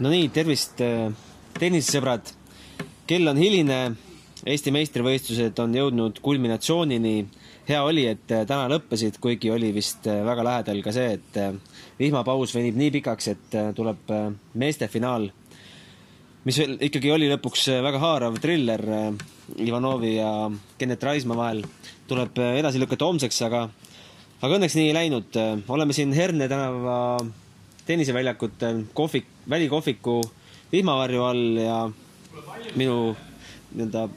no nii, tervist, äh, tennisesõbrad. kell on hiline, Eesti meistrivõistlused on jõudnud kulminatsioonini. hea oli, et äh, täna lõppesid, kuigi oli vist äh, väga lähedal ka see, et vihmapaus venib nii pikaks, et tuleb meeste finaal, mis ikkagi oli lõpuks väga haarav triller Ivanovi ja Kennet Raismaa vahel. tuleb edasi lükata homseks, aga, aga õnneks nii ei läinud. oleme siin Herne tänava tenniseväljakutel kohvik, välikohviku vihmavarju all ja minu nii-öelda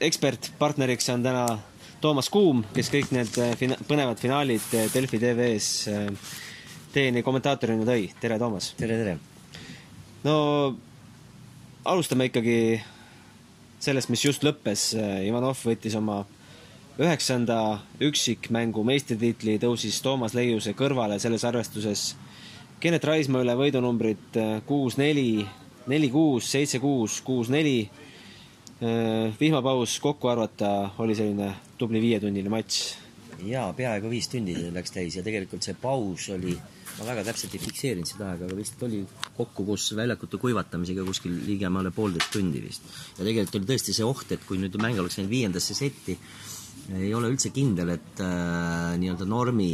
ekspertpartneriks on täna Toomas Kuum, kes kõik need äh, fina-, põnevad finaalid äh, Delfi TV-s äh, teieni kommentaatorina tõi. tere, Toomas! tere, tere! no alustame ikkagi sellest, mis just lõppes. Ivanov võttis oma üheksanda üksikmängu meistritiitli, tõusis Toomas Leiuse kõrvale selles arvestuses Kennet Raismaa üle võidunumbrid äh, kuus, neli, neli, kuus, seitse, kuus, kuus, neli. Äh, vihmapaus kokku arvata oli selline tubli viietunnine matš. jaa, peaaegu viis tundi läks täis ja tegelikult see paus oli, ma väga täpselt ei fikseerinud seda aega, aga vist oli kokku koos väljakute kuivatamisega kuskil ligemale poolteist tundi vist. ja tegelikult oli tõesti see oht, et kui nüüd mäng oleks läinud viiendasse setti, ei ole üldse kindel, et äh, nii-öelda normi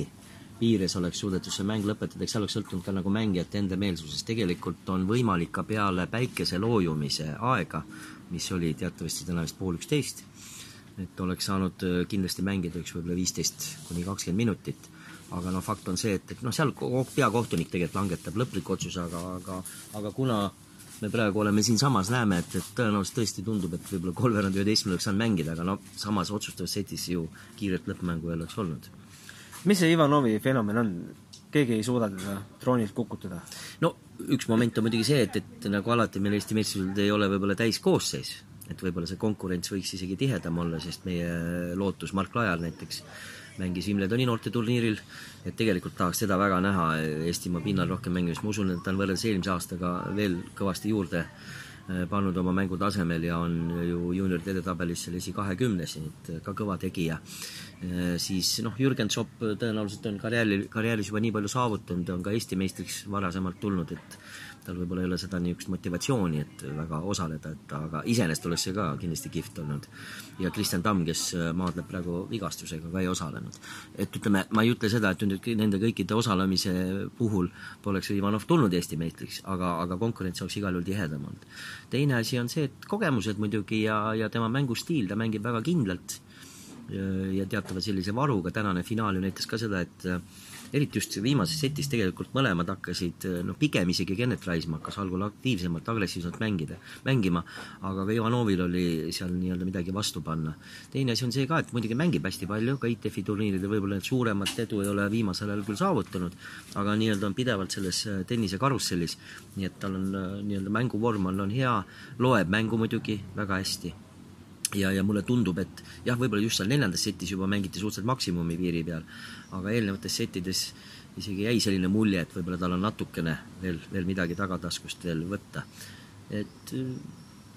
piires oleks suudetud see mäng lõpetada, eks see oleks sõltunud ka nagu mängijate enda meelsusest, tegelikult on võimalik ka peale päikese loojumise aega, mis oli teatavasti täna vist pool üksteist, et oleks saanud äh, kindlasti mängida üks võib-olla viisteist kuni kakskümmend minutit, aga noh, fakt on see, et, et noh, seal peakohtunik tegelikult langetab lõpliku otsuse, aga, aga aga kuna me praegu oleme siinsamas, näeme, et, et tõenäoliselt tõesti tundub, et võib-olla kolmveerand üheteistkümnel oleks saanud mängida, aga noh, samas otsustavas setis ju kiiret lõppmängu ei oleks olnud mis see Ivanovi fenomen on? keegi ei suuda teda troonilt kukutada? no üks moment on muidugi see, et, et nagu alati meil Eesti meistrivõistlused ei ole võib-olla täiskoosseis, et võib-olla see konkurents võiks isegi tihedam olla, sest meie lootus Mark Laial näiteks mängis Wimbledoni noorteturniiril, et tegelikult tahaks teda väga näha Eestimaa pinnal rohkem mängimist, ma usun, et ta on võrreldes eelmise aastaga veel kõvasti juurde Äh, pannud oma mängu tasemel ja on ju juunioride edetabelis seal esikahekümnes, nii et ka kõva tegija. Äh, siis noh, Jürgen Zopp tõenäoliselt on karjääri, karjääris juba nii palju saavutanud, on ka Eesti meistriks varasemalt tulnud, et tal võib-olla ei ole seda niisugust motivatsiooni, et väga osaleda, et aga iseenesest oleks see ka kindlasti kihvt olnud. ja Kristjan Tamm, kes maadleb praegu vigastusega, ka ei osalenud. et ütleme, ma ei ütle seda, et nüüd nende kõikide osalemise puhul poleks Ivanov tulnud Eesti meistriks, aga, aga konkurents oleks igal juhul tihedam olnud. teine asi on see, et kogemused muidugi ja, ja tema mängustiil, ta mängib väga kindlalt ja teatava sellise varuga, tänane finaal ju näitas ka seda, et eriti just viimases setis tegelikult mõlemad hakkasid, noh pigem isegi Kennet Raismaa hakkas algul aktiivsemalt, agressiivsemalt mängida, mängima, aga ka Ivanovil oli seal nii-öelda midagi vastu panna. teine asi on see ka, et muidugi mängib hästi palju, ka ITF-i turniiridel võib-olla need suuremat edu ei ole viimasel ajal küll saavutanud, aga nii-öelda on pidevalt selles äh, tennise karussellis, nii et tal on äh, nii-öelda mänguvorm on, on hea, loeb mängu muidugi väga hästi ja, ja mulle tundub, et jah, võib-olla just seal neljandas setis juba mängiti suhteliselt maksimumi piiri peal, aga eelnevates settides isegi jäi selline mulje, et võib-olla tal on natukene veel, veel midagi tagataskust veel võtta. et äh,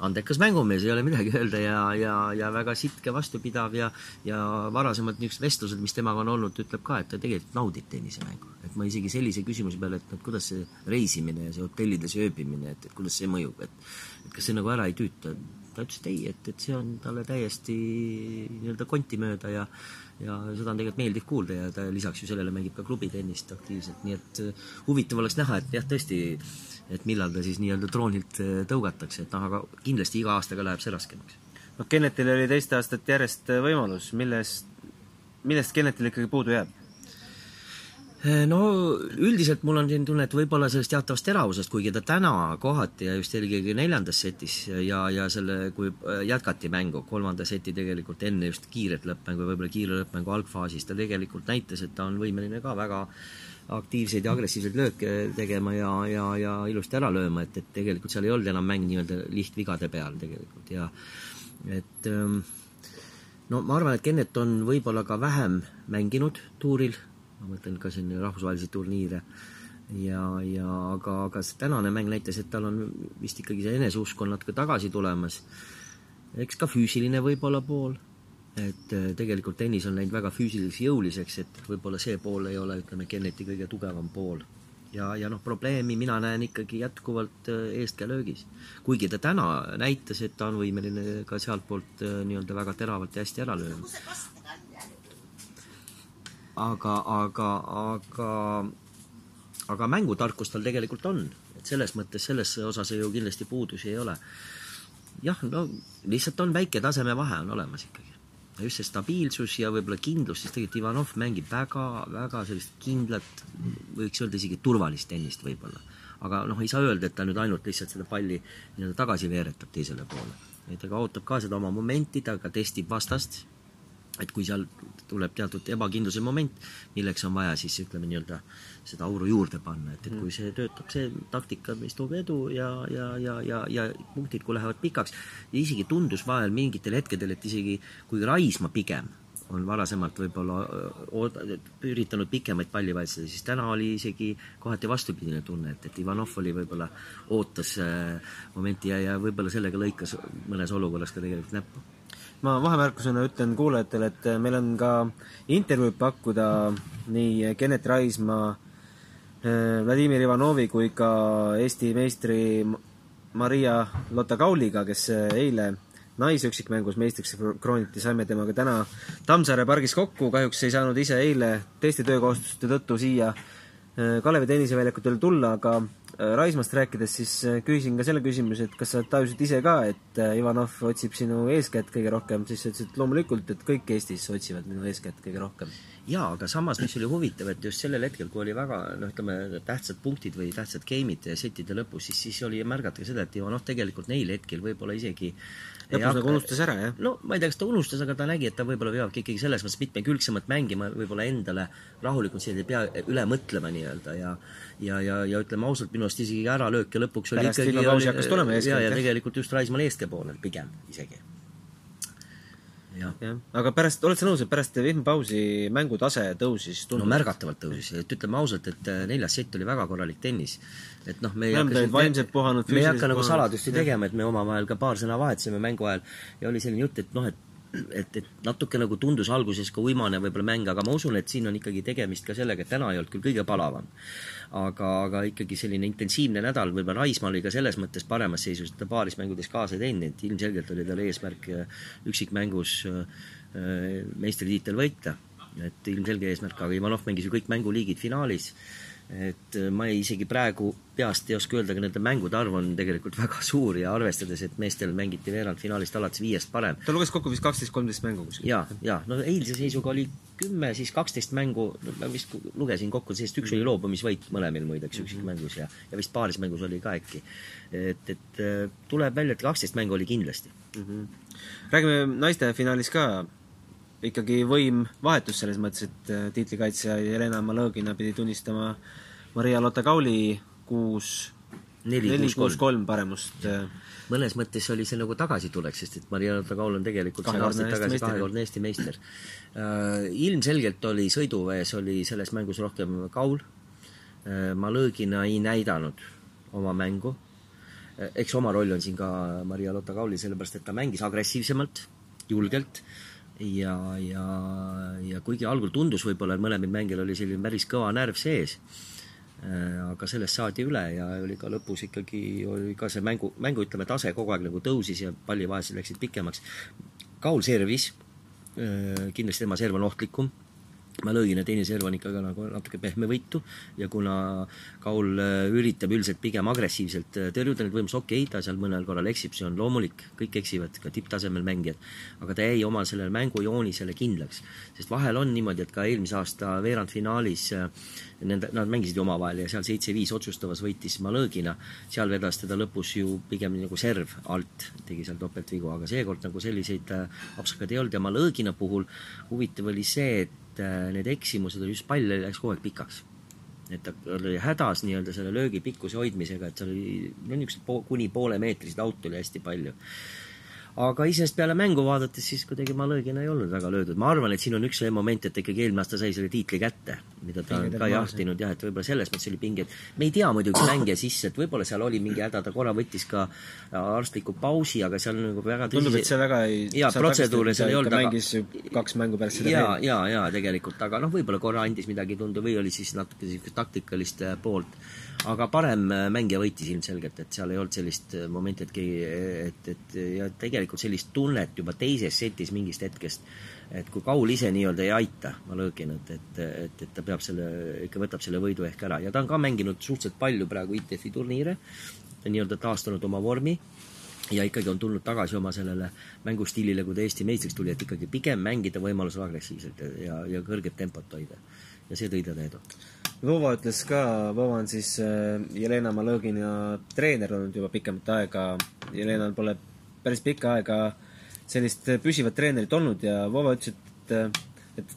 andekas mängumees, ei ole midagi öelda ja, ja, ja väga sitke, vastupidav ja ja varasemad niisugused vestlused, mis temaga on olnud, ütleb ka, et ta tegelikult naudib tennisemängu. et ma isegi sellise küsimuse peale, et, et kuidas see reisimine ja see hotellides ööbimine, et, et kuidas see mõjub, et et kas see nagu ära ei tüüta, ta ütles, et ei, et, et see on talle täiesti nii-öelda konti mööda ja ja seda on tegelikult meeldiv kuulda ja ta lisaks ju sellele mängib ka klubitennist aktiivselt, nii et äh, huvitav oleks näha, et jah, tõesti, et millal ta siis nii-öelda troonilt äh, tõugatakse, et noh, aga kindlasti iga aastaga läheb see raskemaks. noh, Kennetil oli teist aastat järjest äh, võimalus, millest, millest Kennetil ikkagi puudu jääb? Eh, no üldiselt mul on selline tunne, et võib-olla sellest teatavast teravusest, kuigi ta täna kohati ja just eelkõige neljandas setis ja, ja selle, kui äh, jätkati mängu, kolmanda seti tegelikult enne just kiiret lõppmängu, võib-olla kiire lõppmängu algfaasis, ta tegelikult näitas, et ta on võimeline ka väga aktiivseid ja agressiivseid lööke tegema ja, ja, ja ilusti ära lööma, et, et tegelikult seal ei olnud enam mäng nii-öelda lihtvigade peal tegelikult ja et ähm, no ma arvan, et Kennet on võib-olla ka vähem mänginud tuuril ma mõtlen ka siin rahvusvahelisi turniire ja, ja aga, aga see tänane mäng näitas, et tal on vist ikkagi see eneseusk on natuke tagasi tulemas. eks ka füüsiline võib-olla pool, et äh, tegelikult tennis on läinud väga füüsiliseks jõuliseks, et võib-olla see pool ei ole, ütleme, Kenneti kõige tugevam pool. ja, ja noh, probleemi mina näen ikkagi jätkuvalt äh, eestkäelöögis. kuigi ta täna näitas, et ta on võimeline ka sealtpoolt äh, nii-öelda väga teravalt ja hästi ära lööma. Aga, aga, aga, aga mängutarkus tal tegelikult on, et selles mõttes selles osas ju kindlasti puudusi ei ole. jah, no lihtsalt on väike tasemevahe on olemas ikkagi just see stabiilsus ja võib-olla kindlus, siis tegelikult Ivanov mängib väga, väga sellist kindlat, võiks öelda isegi turvalist tennist võib-olla. aga noh, ei saa öelda, et ta nüüd ainult lihtsalt seda palli nii-öelda tagasi veeretab teisele poole. et ta ka ootab ka seda oma momenti, ta ka testib vastast, et kui seal tuleb teatud ebakindluse moment, milleks on vaja siis ütleme nii-öelda seda auru juurde panna, et, et kui see töötab, see taktika, mis toob edu ja, ja, ja, ja, ja punktid, kui lähevad pikaks, isegi tundus vahel mingitel hetkedel, et isegi kui Raismaa pigem on varasemalt võib-olla üritanud pikemaid palli valitseda, siis täna oli isegi kohati vastupidine tunne, et, et Ivanov oli võib-olla, ootas äh, momenti ja, ja võib-olla sellega lõikas mõnes olukorras ka tegelikult näppu ma vahemärkusena ütlen kuulajatele, et meil on ka intervjuud pakkuda nii Kennet Raismaa, äh, Vladimir Ivanovi kui ka Eesti meistri Maria Lotta-Kauliga, kes eile naisüksikmängus meistriks krooniti, saime temaga täna Tammsaare pargis kokku, kahjuks ei saanud ise eile teiste töökohustuste tõttu siia äh, Kalevi tenniseväljakutele tulla, aga Äh, Raismast rääkides, siis äh, küsisin ka selle küsimuse, et kas sa tajusid ise ka, et äh, Ivanov otsib sinu eeskätt kõige rohkem, siis sa ütlesid, loomulikult, et kõik Eestis otsivad minu eeskätt kõige rohkem. jaa, aga samas, mis oli huvitav, et just sellel hetkel, kui oli väga noh, ütleme, tähtsad punktid või tähtsad game'id setide lõpus, siis, siis oli märgata ka seda, et Ivanov tegelikult neil hetkel võib-olla isegi lõpus nagu unustas ära, jah? no ma ei tea, kas ta unustas, aga ta nägi, et ta võib-olla peabki ikkagi selles mõttes mitmekülgsemalt mängima, võib-olla endale rahulikult siin ei pea üle mõtlema nii-öelda ja ja, ja, ja ütleme ausalt, minu arust isegi äralöök ja lõpuks oli Pärast ikkagi oli, hakkas tulema eeskätt, ja, ja tegelikult just Raismaa Leeske poolel pigem isegi jah ja., aga pärast, oled sa nõus, et pärast vihmapausi mängutase tõusis tunduvalt? no märgatavalt tõusis, et ütleme ausalt, et äh, neljas sett oli väga korralik tennis. et noh, me ei hakka vaimselt puhanud, me ei hakka nagu saladust ju tegema, et me omavahel ka paar sõna vahetasime mängu ajal ja oli selline jutt, et noh, et et, et natuke nagu tundus alguses ka uimane võib-olla mäng, aga ma usun, et siin on ikkagi tegemist ka sellega, et täna ei olnud küll kõige palavam. aga, aga ikkagi selline intensiivne nädal, võib-olla Raismaa oli ka selles mõttes paremas seisus, et ta paaris mängudes kaasa ei teinud, et ilmselgelt oli tal eesmärk äh, üksikmängus äh, meistritiitel võita. et ilmselge eesmärk, aga Ivanov mängis ju kõik mänguliigid finaalis et äh, ma ei, isegi praegu peast ei oska öelda, aga nende mängude arv on tegelikult väga suur ja arvestades, et meestel mängiti veerandfinaalist alates viiest parem. ta luges kokku vist kaksteist, kolmteist mängu kuskil. ja, ja no eilse seisuga oli kümme, siis kaksteist mängu, ma vist lugesin kokku, sest üks oli loobumisvõit mõlemil muideks üksikmängus ja, ja vist paaris mängus oli ka äkki. et, et äh, tuleb välja, et kaksteist mängu oli kindlasti mm. -hmm. räägime naiste finaalis ka ikkagi võim vahetus selles mõttes, et äh, tiitlikaitsja Jelena Malõgina pidi tunnistama Maria Lotta-Kauli kuus neli, neli, kuus, kolm paremust. Äh. mõnes mõttes oli see nagu tagasitulek, sest et Maria Lotta-Kaul on tegelikult sada aastat tagasi kahekordne Eesti meister uh,. ilmselgelt oli sõiduvees, oli selles mängus rohkem Kaul Malõgina ei näidanud oma mängu eks oma roll on siin ka Maria Lotta-Kaulil, sellepärast et ta mängis agressiivsemalt, julgelt ja, ja, ja kuigi algul tundus võib-olla, et mõlemal mängijal oli selline päris kõva närv sees, äh, aga sellest saadi üle ja oli ka lõpus ikkagi, oli ka see mängu, mängu ütleme, tase kogu aeg nagu tõusis ja pallivahetused läksid pikemaks. Kaul servis, äh, kindlasti tema serv on ohtlikum Malõgina teine serv on ikkagi nagu natuke pehmevõitu ja kuna Kaul äh, üritab üldiselt pigem agressiivselt äh, tõrjuda neid võimalusi, okei okay,, ta seal mõnel korral eksib, see on loomulik, kõik eksivad, ka tipptasemel mängijad, aga ta jäi oma sellele mängujoonisele kindlaks. sest vahel on niimoodi, et ka eelmise aasta veerandfinaalis äh, nende, nad mängisid ju omavahel ja seal seitse-viis otsustavas võitis Malõgina, seal vedas teda lõpus ju pigem nagu serv alt, tegi seal topeltvigu, aga seekord nagu selliseid apsakaid ei olnud. Ja Malõgina puhul huvitav oli see, et need eksimused olid just pall läks kogu aeg pikaks. et ta oli hädas nii-öelda selle löögi pikkuse hoidmisega, et seal oli no niisuguseid po kuni poolemeetriseid aut oli hästi palju. Aga iseenesest peale mängu vaadates siis kuidagi Malõgina ei olnud väga löödud. ma arvan, et siin on üks see moment, et ikkagi eelmine aasta sai selle tiitli kätte, mida ta Pinged on ka jahtinud jah, et võib-olla selles mõttes oli pinge, et me ei tea muidugi mänge sisse, et võib-olla seal oli mingi häda, ta korra võttis ka arstliku pausi, aga seal nagu väga tundub, et see väga ei Jaa, protseduure seal ei olnud, aga- mängis ju kaks mängu pärast seda jaa, jaa, jaa, tegelikult, aga noh, võib-olla korra andis midagi tunda või oli siis natuke niisugust taktikalist äh, poolt. Aga parem äh, mängija võitis ilmselgelt, et seal ei olnud sellist äh, momenti, et keegi, et, et ja tegelikult sellist tunnet juba teises setis mingist hetkest, et kui Kaul ise nii-öelda ei aita Malõginat, et, et, et ta peab selle, ikka võtab selle võidu ehk ära ja ta on ka mänginud suhteliselt palju praegu ITF-i turniire, nii-öelda taastanud oma vormi ja ikkagi on tulnud tagasi oma sellele mängustiilile, kui ta Eesti meistriks tuli, et ikkagi pigem mängida võimalusel agressiivselt ja, ja, kõrget tempot hoida. ja see tõi ta edu. Vova ütles ka, Vova on siis äh, Jelena Malõgina treener olnud juba pikemat aega. Jelenal pole päris pikka aega sellist püsivat treenerit olnud ja Vova ütles, et, äh, et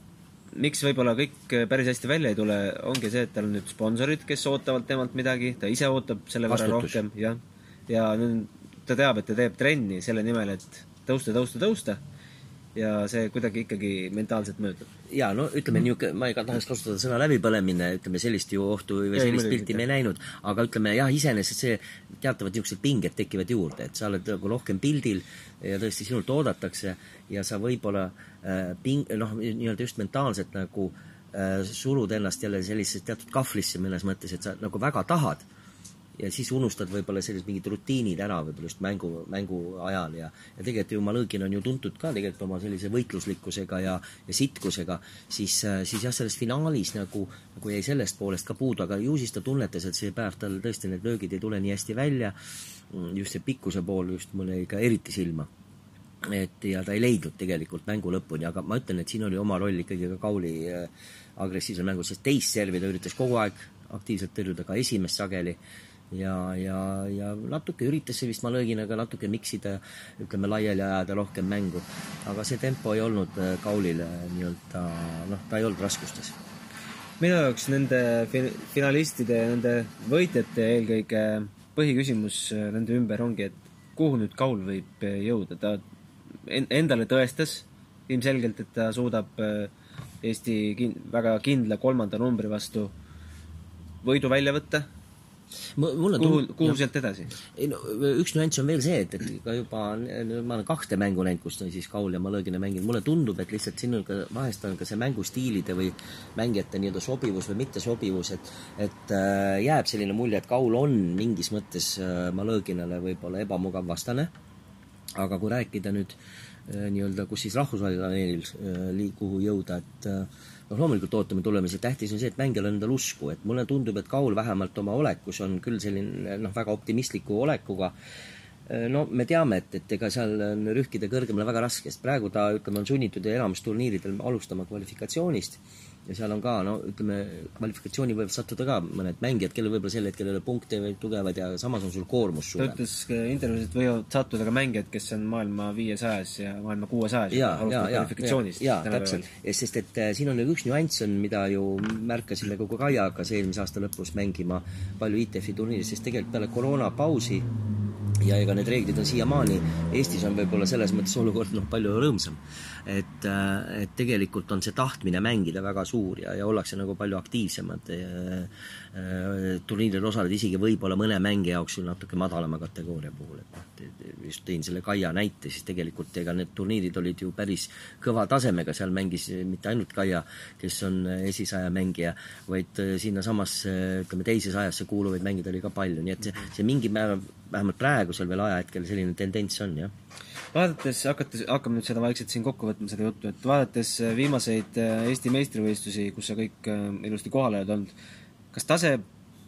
miks võib-olla kõik äh, päris hästi välja ei tule, ongi see, et tal on nüüd sponsorid, kes ootavad temalt midagi, ta ise ootab selle võrra rohkem, jah. ja nüüd ta teab, et ta teeb trenni selle nimel, et tõusta, tõusta, tõusta. Ja see kuidagi ikkagi mentaalselt mõjutab. jaa, no ütleme niisugune, ma ei tahaks kasutada sõna läbipõlemine, ütleme sellist ju ohtu või Ei, sellist muidugi pilti me ei näinud, aga ütleme jah, iseenesest see, teatavad niisugused pinged tekivad juurde, et sa oled nagu rohkem pildil ja tõesti sinult oodatakse ja sa võib-olla äh, ping-, noh, nii-öelda just mentaalselt nagu äh, surud ennast jälle sellisesse teatud kahvlisse mõnes mõttes, et sa nagu väga tahad ja siis unustad võib-olla sellised mingid rutiinid ära võib-olla just mängu, mängu ajal ja ja tegelikult ju Malõgin on ju tuntud ka tegelikult oma sellise võitluslikkusega ja, ja sitkusega, siis, siis jah, selles finaalis nagu, nagu jäi sellest poolest ka puudu, aga ju siis ta tunnetas, et see päev tal tõesti need löögid ei tule nii hästi välja, just see pikkuse pool just mulle jäi ka eriti silma. Et ja ta ei leidnud tegelikult mängu lõpuni, aga ma ütlen, et siin oli oma roll ikkagi ka Kauli äh, agressiivsel mängul, sest teist servi ta üritas kogu aeg aktiivselt tõrjuda, ka esimest sageli, ja, ja, ja natuke üritas see vist Malõginaga natuke miksida, ütleme, laiali ajada rohkem mängu. aga see tempo ei olnud äh, Kaulile nii-öelda, noh, ta ei olnud raskustes. minu jaoks nende fin-, finalistide nende võitjate eelkõige põhiküsimus äh, nende ümber ongi, et kuhu nüüd Kaul võib äh, jõuda, ta en- endale tõestas ilmselgelt, et ta suudab äh, Eesti kin-, väga kindla kolmanda numbri vastu võidu välja võtta, mulle kuhu, kuhu sealt edasi? ei no üks nüanss on veel see, et, et ka juba ma olen kahte mängu näinud, kus on siis Kaul ja Malõgina mänginud, mulle tundub, et lihtsalt siin on ka, vahest on ka see mängustiilide või mängijate nii-öelda sobivus või mittesobivus, et et äh, jääb selline mulje, et Kaul on mingis mõttes äh, Malõginale võib-olla ebamugav vastane, aga kui rääkida nüüd äh, nii-öelda, kus siis rahvusvahelisel areenil kuhu jõuda, et äh, noh, loomulikult ootame tulemusi, tähtis on see, et mängijal on endal usku, et mulle tundub, et Kaul vähemalt oma olekus on küll selline noh, väga optimistliku olekuga, no me teame, et, et ega seal on rühkida kõrgemale väga raske, sest praegu ta, ütleme, on sunnitud enamus turniiridel alustama kvalifikatsioonist ja seal on ka, no ütleme, kvalifikatsiooni võivad sattuda ka mõned mängijad, kellel võib-olla sel hetkel ei ole punkte veel tugevad ja samas on sul koormus ta suurem. ütles ka intervjuus, et võivad sattuda ka mängijad, kes on maailma viiesajas ja maailma kuuesajas jaa, jaa, jaa, kvalifikatsioonist. jaa, täpselt. sest et äh, siin on üks nüanss on, mida ju märkasime, kui Kaia hakkas eelmise aasta lõpus mängima palju ITF-i turniiris, sest tegelikult peale koroonapausi ja ega need reeglid on siiamaani, Eestis on võib-olla selles mõttes olukord noh, palju rõõmsam. Et, äh, et tegelikult on see tahtmine mängida väga suur ja, ja ollakse nagu palju aktiivsemad äh, turniiridel osaleda, isegi võib-olla mõne mängija jaoks natuke madalama kategooria puhul, et noh, just tõin selle Kaia näite, siis tegelikult ega need turniirid olid ju päris kõva tasemega, seal mängis mitte ainult Kaia, kes on esisaja mängija, vaid äh, sinnasamasse, ütleme, teise sajasse kuuluvaid mängijaid oli ka palju, nii et see, see mingil määral, vähemalt praegusel veel ajahetkel selline tendents on, jah vaadates, hakates, hakkame nüüd seda vaikselt siin kokku võtma, seda juttu, et vaadates äh, viimaseid äh, Eesti meistrivõistlusi, kus sa kõik äh, ilusti kohal oled olnud, kas tase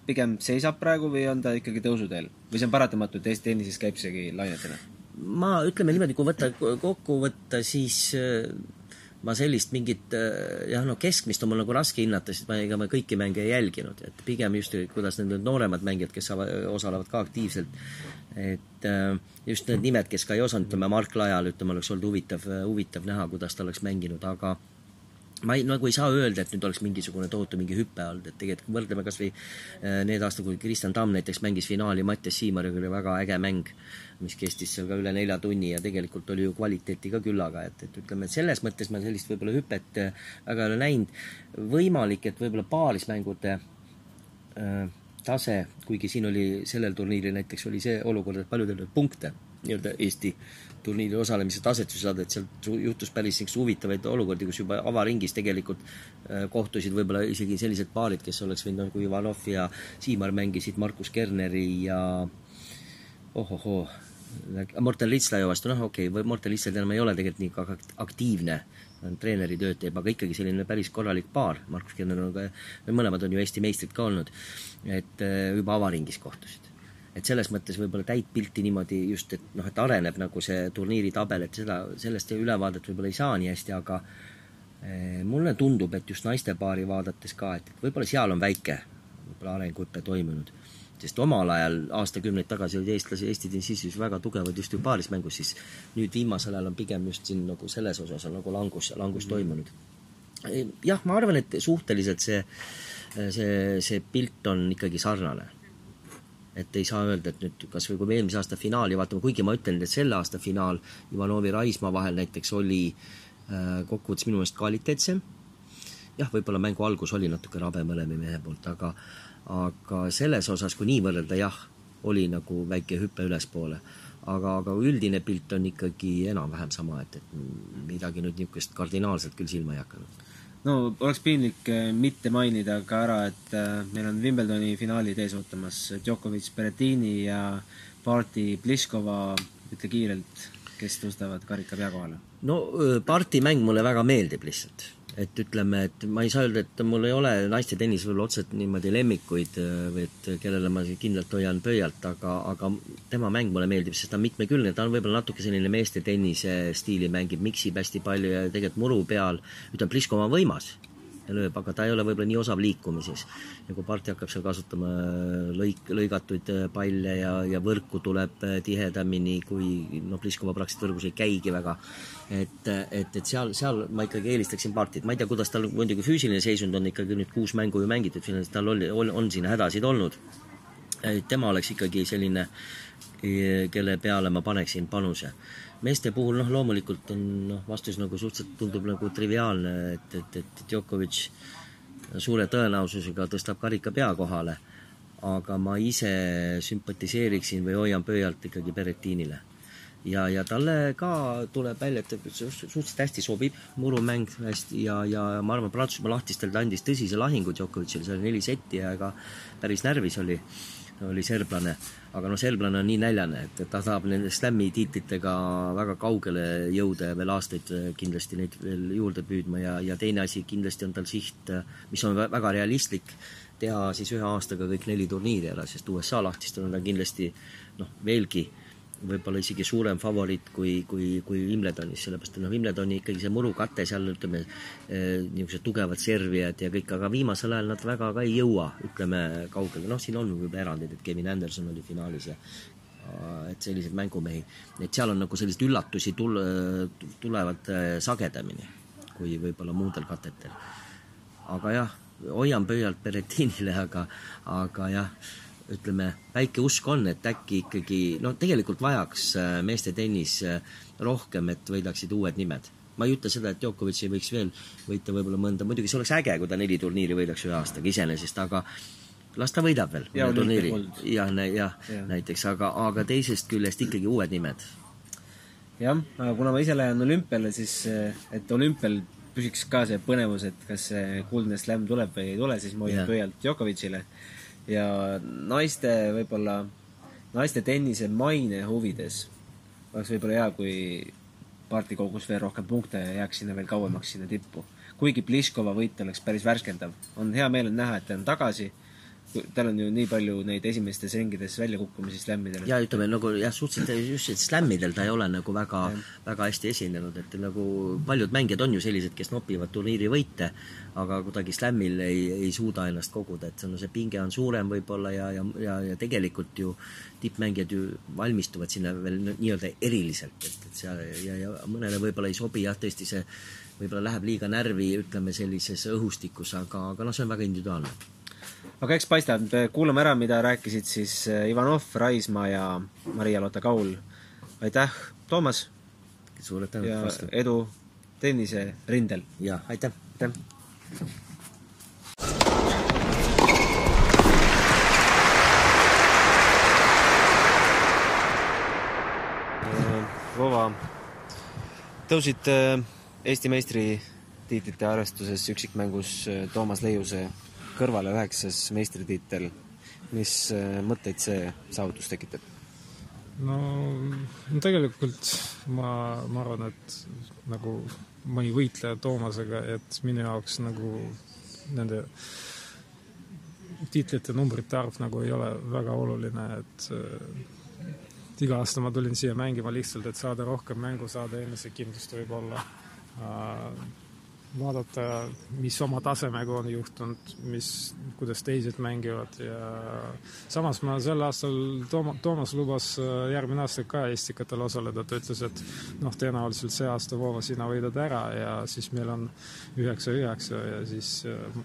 pigem seisab praegu või on ta ikkagi tõusuteel? või see on paratamatu, et Eesti tennises käib seegi lainetena? ma, ütleme niimoodi, kui võtta kokku võtta, siis ma sellist mingit jah, no keskmist on mul nagu raske hinnata, sest ma, ega ma kõiki mänge ei jälginud, et pigem just, kuidas need nooremad mängijad, kes saavad, osalevad ka aktiivselt, et äh, just need nimed, kes ka ei osanud, ütleme, Mark Lajal, ütleme, oleks olnud huvitav, huvitav näha, kuidas ta oleks mänginud, aga ma ei, nagu ei saa öelda, et nüüd oleks mingisugune tohutu mingi hüpe olnud, et tegelikult kui võrdleme kas või äh, need aastad, kui Kristjan Tamm näiteks mängis finaali Mattias Siimariga, oli väga äge mäng, mis kestis seal ka üle nelja tunni ja tegelikult oli ju kvaliteeti ka küllaga, et, et ütleme, et selles mõttes ma sellist võib-olla hüpet äh, väga ei ole näinud. võimalik, et võib-olla paarismängude äh, tase, kuigi siin oli sellel turniiril näiteks oli see olukord, et paljudel oli punkte nii-öelda Eesti turniiri osalemise taset sa saad, et sealt juhtus päris niisuguseid huvitavaid olukordi, kus juba avaringis tegelikult äh, kohtusid võib-olla isegi sellised paarid, kes oleks võinud, nagu Ivanov ja Siimar mängisid Markus Kerneri ja ohohoo, Morten Litslaja vastu, noh okei okay,, Morten Litslaj enam ei ole tegelikult nii aktiivne, treeneri tööd teeb, aga ikkagi selline päris korralik paar, Markus Kerner on ka, mõlemad on ju Eesti meistrid ka olnud, et äh, juba avaringis kohtusid et selles mõttes võib-olla täit pilti niimoodi just, et noh, et areneb nagu see turniiri tabel, et seda, sellest ülevaadet võib-olla ei saa nii hästi, aga eh, mulle tundub, et just naistepaari vaadates ka, et võib-olla seal on väike võib-olla arenguhüpe toimunud. Sest omal ajal, aastakümneid tagasi olid eestlasi, Eesti tennisistis väga tugevad just ju paarismängus, siis nüüd viimasel ajal on pigem just siin nagu selles osas on nagu langus, langus toimunud. jah, ma arvan, et suhteliselt see, see, see pilt on ikkagi sarnane. Et ei saa öelda, et nüüd kas või kui me eelmise aasta finaali vaatame, kuigi ma ütlen, et selle aasta finaal Ivanovi Raismaa vahel näiteks oli äh, kokkuvõttes minu meelest kvaliteetsem, jah, võib-olla mängu algus oli natuke rabe mõlema mehe poolt, aga aga selles osas, kui nii võrrelda, jah, oli nagu väike hüpe ülespoole. aga, aga üldine pilt on ikkagi enam-vähem sama, et, et midagi nüüd niisugust kardinaalselt küll silma ei hakanud no oleks piinlik äh, mitte mainida ka ära, et äh, meil on Wimbledoni finaalid ees ootamas, Djokovic, Berrettini ja Parti Pliskova, ütle kiirelt, kes tõstavad karika pea kohale? no Parti mäng mulle väga meeldib lihtsalt et ütleme, et ma ei saa öelda, et mul ei ole naiste tennis võib-olla otseselt niimoodi lemmikuid või et kellele ma kindlalt hoian pöialt, aga, aga tema mäng mulle meeldib, sest ta on mitmekülgne, ta on võib-olla natuke selline meeste tennise stiili, mängib, miksib hästi palju ja tegelikult muru peal, ütleme, Pliskova on võimas ja lööb, aga ta ei ole võib-olla nii osav liikumises. ja kui parti hakkab seal kasutama lõik, lõigatuid palle ja, ja võrku tuleb tihedamini, kui noh, Pliskova praktiliselt võrgus ei käigi väga, et, et, et seal, seal ma ikkagi eelistaksin partit, ma ei tea, kuidas tal muidugi füüsiline seisund on ikkagi nüüd kuus mängu ju mängitud, tal oli, on, on siin hädasid olnud. tema oleks ikkagi selline, kelle peale ma paneksin panuse meeste puhul noh, loomulikult on noh, vastus nagu suhteliselt tundub nagu triviaalne, et, et, et Djokovic suure tõenäosusega tõstab karika pea kohale, aga ma ise sümpatiseeriksin või hoian pöialt ikkagi Berrettiinile. ja, ja talle ka tuleb välja, et suhteliselt hästi sobib, murumäng hästi ja, ja ma arvan, Prantsusmaa lahtistel ta andis tõsise lahingu Djokovicile, see oli neli setti ja ega päris närvis oli oli serblane, aga noh, serblane on nii näljane, et, et ta tahab nende slam'i tiitlitega väga kaugele jõuda ja veel aastaid äh, kindlasti neid veel juurde püüdma. Ja, ja teine asi kindlasti on tal siht, äh, mis on väga realistlik, teha siis ühe aastaga kõik neli turniiri ära, sest USA lahtistel on ta kindlasti noh, veelgi äh, võib-olla isegi suurem favoriit kui, kui, kui Wimbledonis, sellepärast et noh, Wimbledoni ikkagi see murukate seal ütleme eh,, niisugused tugevad servijad ja kõik, aga viimasel ajal nad väga ka ei jõua, ütleme, kaugele, noh, siin on võib-olla erandeid, et Kevin Anderson oli finaalis ja et selliseid mängumehi, et seal on nagu selliseid üllatusi tul-, tulevad eh, sagedamini kui võib-olla muudel katetel. aga jah, hoian pöialt Berrettinile, aga, aga jah, ütleme, väike usk on, et äkki ikkagi no tegelikult vajaks äh, meeste tennis äh, rohkem, et võidaksid uued nimed. ma ei ütle seda, et Djokovic ei võiks veel võita võib-olla mõnda, muidugi see oleks äge, kui ta neli turniiri võidaks ühe aastaga iseenesest, aga las ta võidab veel ja, turniiri. jah, jah ja. näiteks, aga, aga teisest küljest ikkagi uued nimed. jah, aga kuna ma ise lähen olümpiale, siis et olümpial püsiks ka see põnevus, et kas see kuldne slam tuleb või ei tule, siis ma hoian pöialt Djokovicile ja naiste võib-olla, naiste tennise maine huvides oleks võib-olla hea, kui parti kogus veel rohkem punkte ja jääks sinna veel kauemaks sinna tippu. kuigi Pliskova võit oleks päris värskendav. on hea meel on näha, et ta on tagasi, tal on ju nii palju neid esimestes ringides väljakukkumisi slämmidel. ja ütleme nagu jah, suhteliselt just, et slämmidel ta ei ole nagu väga, väga hästi esinenud, et nagu paljud mängijad on ju sellised, kes nopivad turniiri võite, aga kuidagi slämmil ei, ei suuda ennast koguda, et see on, see pinge on suurem võib-olla ja, ja, ja, ja tegelikult ju tippmängijad ju valmistuvad sinna veel nii-öelda eriliselt, et, et seal ja, ja mõnele võib-olla ei sobi jah, tõesti see võib-olla läheb liiga närvi, ütleme sellises õhustikus, aga, aga noh, see on väga individuaalne aga eks paistab, kuulame ära, mida rääkisid siis eh, Ivanov, Raismaa ja Maria-Lotta Kaul. aitäh, Toomas! suured tänud ja vastu. edu tenniserindel! jaa, aitäh! aitäh! Vova, tõusid eh, Eesti meistritiitlite arvestuses üksikmängus eh, Toomas Leiuse kõrvale üheksas meistritiitel. mis äh, mõtteid see saavutus tekitab? no tegelikult ma, ma arvan, et nagu ma ei võitle Toomasega, et minu jaoks nagu nende tiitlite numbrite arv nagu ei ole väga oluline, et et iga aasta ma tulin siia mängima lihtsalt, et saada rohkem mängu, saada enesekindlust võib-olla äh, vaadata, mis oma tasemega on juhtunud, mis, kuidas teised mängivad ja samas ma sel aastal, Tooma-, Toomas lubas äh, järgmine aasta ka Estikatel osaleda, ta ütles, et noh, tõenäoliselt see aasta, Voova, sina võidad ära ja siis meil on üheksa-üheksa ja siis äh,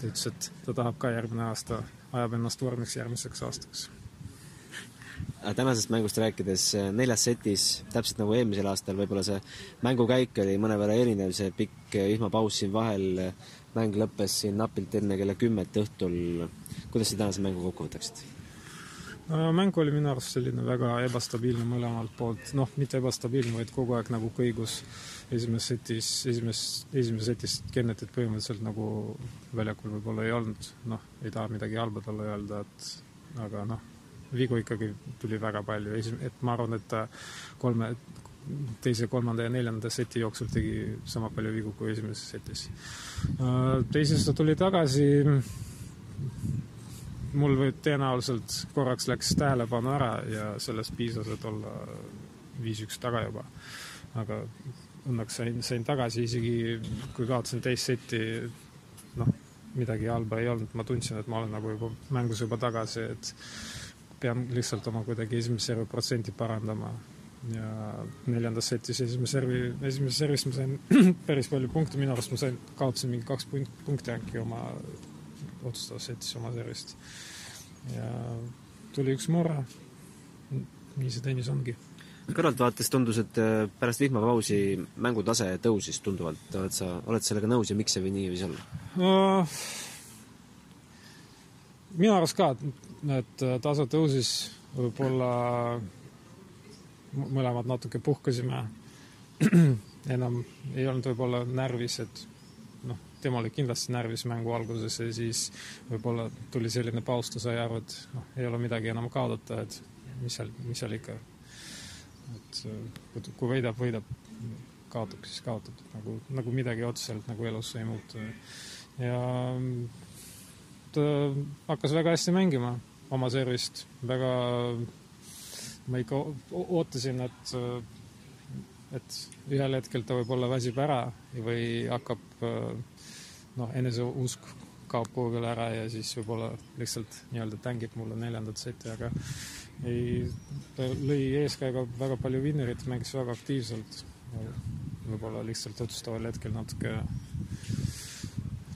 ta ütles, et ta tahab ka järgmine aasta, ajab ennast vormiks järgmiseks aastaks tänasest mängust rääkides, äh, neljas setis, täpselt nagu eelmisel aastal, võib-olla see mängukäik oli mõnevõrra erinev, see pikk äh, vihmapaus siin vahel, äh, mäng lõppes siin napilt enne kella kümmet õhtul. kuidas sa tänase mängu kokku võtaksid? mäng oli minu arust selline väga ebastabiilne mõlemalt poolt, noh, mitte ebastabiilne, vaid kogu aeg nagu kõigus esimeses setis, esimeses, esimeses setis Kennetit põhimõtteliselt nagu väljakul võib-olla ei olnud, noh, ei taha midagi halba talle öelda, et aga noh, vigu ikkagi tuli väga palju, et ma arvan, et ta kolme, teise, kolmanda ja neljanda seti jooksul tegi sama palju vigu kui esimeses setis. Äh, teises ta tuli tagasi, mul või tõenäoliselt korraks läks tähelepanu ära ja sellest piisas, et olla viis-üks taga juba. aga õnneks sain, sain tagasi, isegi kui kaotasin teist seti, noh, midagi halba ei olnud, ma tundsin, et ma olen nagu juba mängus juba tagasi, et pean lihtsalt oma kuidagi esimese servi protsenti parandama. ja neljandas setis esimese servi, esimeses servis ma sain päris palju punkte, minu arust ma sain, kaotasin mingi kaks punkti äkki oma otsustavas setis oma servist. ja tuli üks murre. nii see tennis ongi kõrvaltvaates tundus, et äh, pärast vihmapausi mängutase tõusis tunduvalt, oled sa, oled sellega nõus ja miks see või nii võis olla uh,? minu arust ka, et tase tõusis, võib-olla mõlemad natuke puhkasime. enam ei olnud võib-olla närvis, et noh, tema oli kindlasti närvis mängu alguses ja siis võib-olla tuli selline paus, ta sai aru, et noh, ei ole midagi enam kaotada, et mis seal, mis seal ikka. et kui võidab, võidab, kaotab, siis kaotab, nagu, nagu midagi otseselt nagu elus ei muutu. ja ta hakkas väga hästi mängima oma servist, väga, ma ikka ootasin, et, et ühel hetkel ta võib-olla väsib ära või hakkab noh, eneseusk kaob kuhugile ära ja siis võib-olla lihtsalt nii-öelda tängib mulle neljandat seti, aga ei, ta lõi eeskäega väga palju vinnerit, mängis väga aktiivselt. võib-olla lihtsalt otsustaval hetkel natuke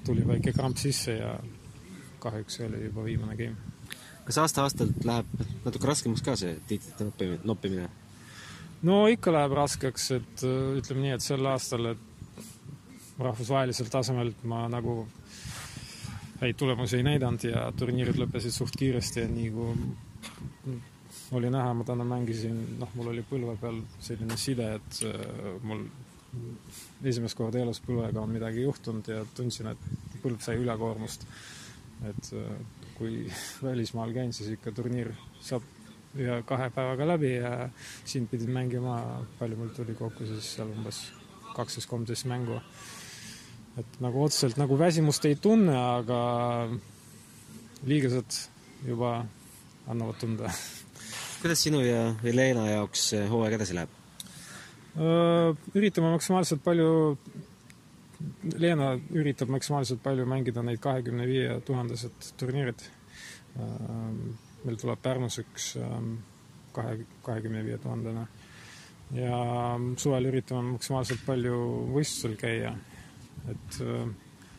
tuli väike kramp sisse ja kahjuks oli juba viimane game. Kas aasta-aastalt läheb natuke raskemaks ka see tiitlite noppimine? no ikka läheb raskeks, et äh, ütleme nii, et sel aastal, et rahvusvahelisel tasemel ma nagu häid tulemusi ei näidanud ja turniirid lõppesid suht kiiresti ja nii kui oli näha, ma täna mängisin, noh, mul oli põlve peal selline side, et äh, mul esimest korda elus põlvega on midagi juhtunud ja tundsin, et põlv sai ülekoormust et äh, kui välismaal käin, siis ikka turniir saab ühe-kahe päevaga läbi ja siin pidin mängima, palju mul tuli kokku siis seal umbes kaksteist, kolmteist mängu. et nagu otseselt nagu väsimust ei tunne, aga liigesed juba annavad tunda. kuidas sinu ja Helena jaoks hooaeg edasi läheb? üritame maksimaalselt palju, Leena üritab maksimaalselt palju mängida neid kahekümne viie tuhandesed turniirid. meil tuleb Pärnus üks kahe, kahekümne viie tuhandene ja suvel üritame maksimaalselt palju võistlusel käia. et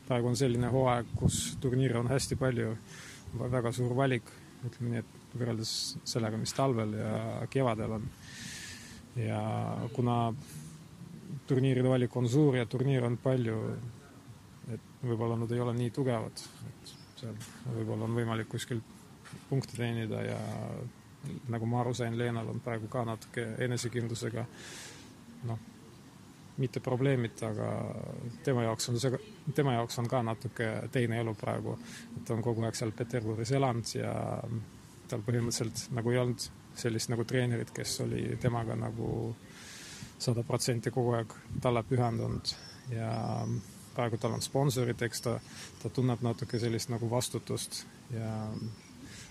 praegu on selline hooaeg, kus turniire on hästi palju, väga suur valik, ütleme nii, et võrreldes sellega, mis talvel ja kevadel on ja kuna turniiride valik on suur ja turniire on palju, et võib-olla nad ei ole nii tugevad, et seal võib-olla on võimalik kuskil punkte teenida ja nagu ma aru sain, Leenal on praegu ka natuke enesekindlusega noh, mitte probleemid, aga tema jaoks on see, tema jaoks on ka natuke teine elu praegu. et ta on kogu aeg seal Peterburis elanud ja tal põhimõtteliselt nagu ei olnud sellist nagu treenerit, kes oli temaga nagu sada protsenti kogu aeg talle pühendunud ja praegu tal on sponsorid, eks ta, ta tunneb natuke sellist nagu vastutust ja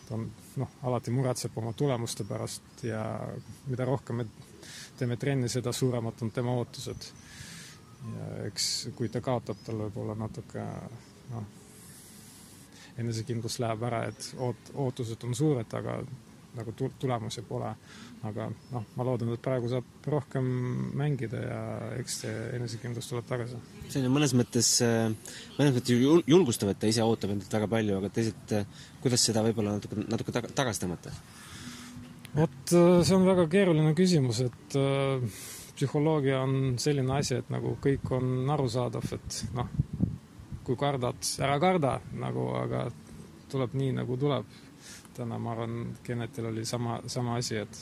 ta on noh, alati muretseb oma tulemuste pärast ja mida rohkem me teeme trenni, seda suuremad on tema ootused. ja eks kui ta kaotab, tal võib-olla natuke noh, enesekindlus läheb ära, et oot-, ootused on suured, aga nagu tulemusi pole. aga noh, ma loodan, et praegu saab rohkem mängida ja eks see enesekindlus tuleb tagasi. see on ju mõnes mõttes, äh, mõnes mõttes julgustav, et ta ise ootab endalt väga palju, aga teisalt, äh, kuidas seda võib-olla natuke, natuke taga, tagasi tõmmata? vot äh, see on väga keeruline küsimus, et psühholoogia on selline asi, et nagu kõik on arusaadav, et noh, kui kardad, ära karda nagu, aga tuleb nii, nagu tuleb täna ma arvan, Kennetil oli sama, sama asi, et,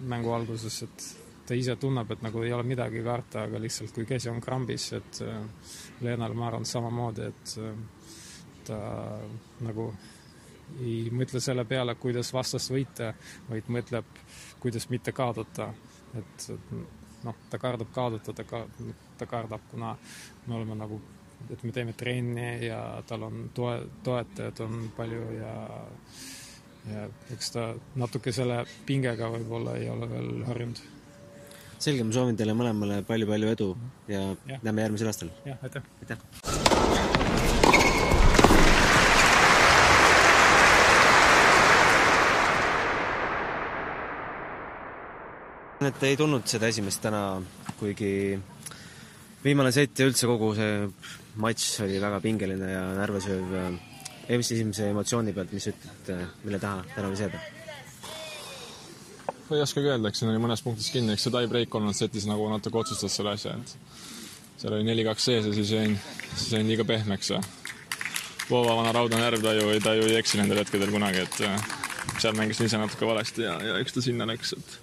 mängu alguses, et ta ise tunneb, et nagu ei ole midagi karta, aga lihtsalt kui käsi on krambis, et äh, Leenal ma arvan samamoodi, et äh, ta nagu ei mõtle selle peale, kuidas vastast võita, vaid mõtleb, kuidas mitte kaotada. et, et noh, ta kardab kaotada, ta ka-, ta kardab, kuna me oleme nagu et me teeme trenni ja tal on toe, toetajad on palju ja ja eks ta natuke selle pingega võib-olla ei ole veel harjunud. selge, ma soovin teile mõlemale palju-palju edu ja, ja. näeme järgmisel aastal. jah, aitäh! aitäh! et ei tulnud seda esimest täna, kuigi viimane sett ja üldse kogu see matš oli väga pingeline ja närvesööv. mis esimese emotsiooni pealt, mis ütled, mille taha täna võis jääda? ei oskagi öelda, eks siin oli mõnes punktis kinni, eks see tie-break kolmandas setis nagu natuke otsustas selle asja, et seal oli neli-kaks sees ja siis jäin, siis jäin liiga pehmeks ja Voova vana raudne närv, ta ju, ta ju ei eksi nendel hetkedel kunagi, et seal mängisin ise natuke valesti ja, ja eks ta sinna läks, et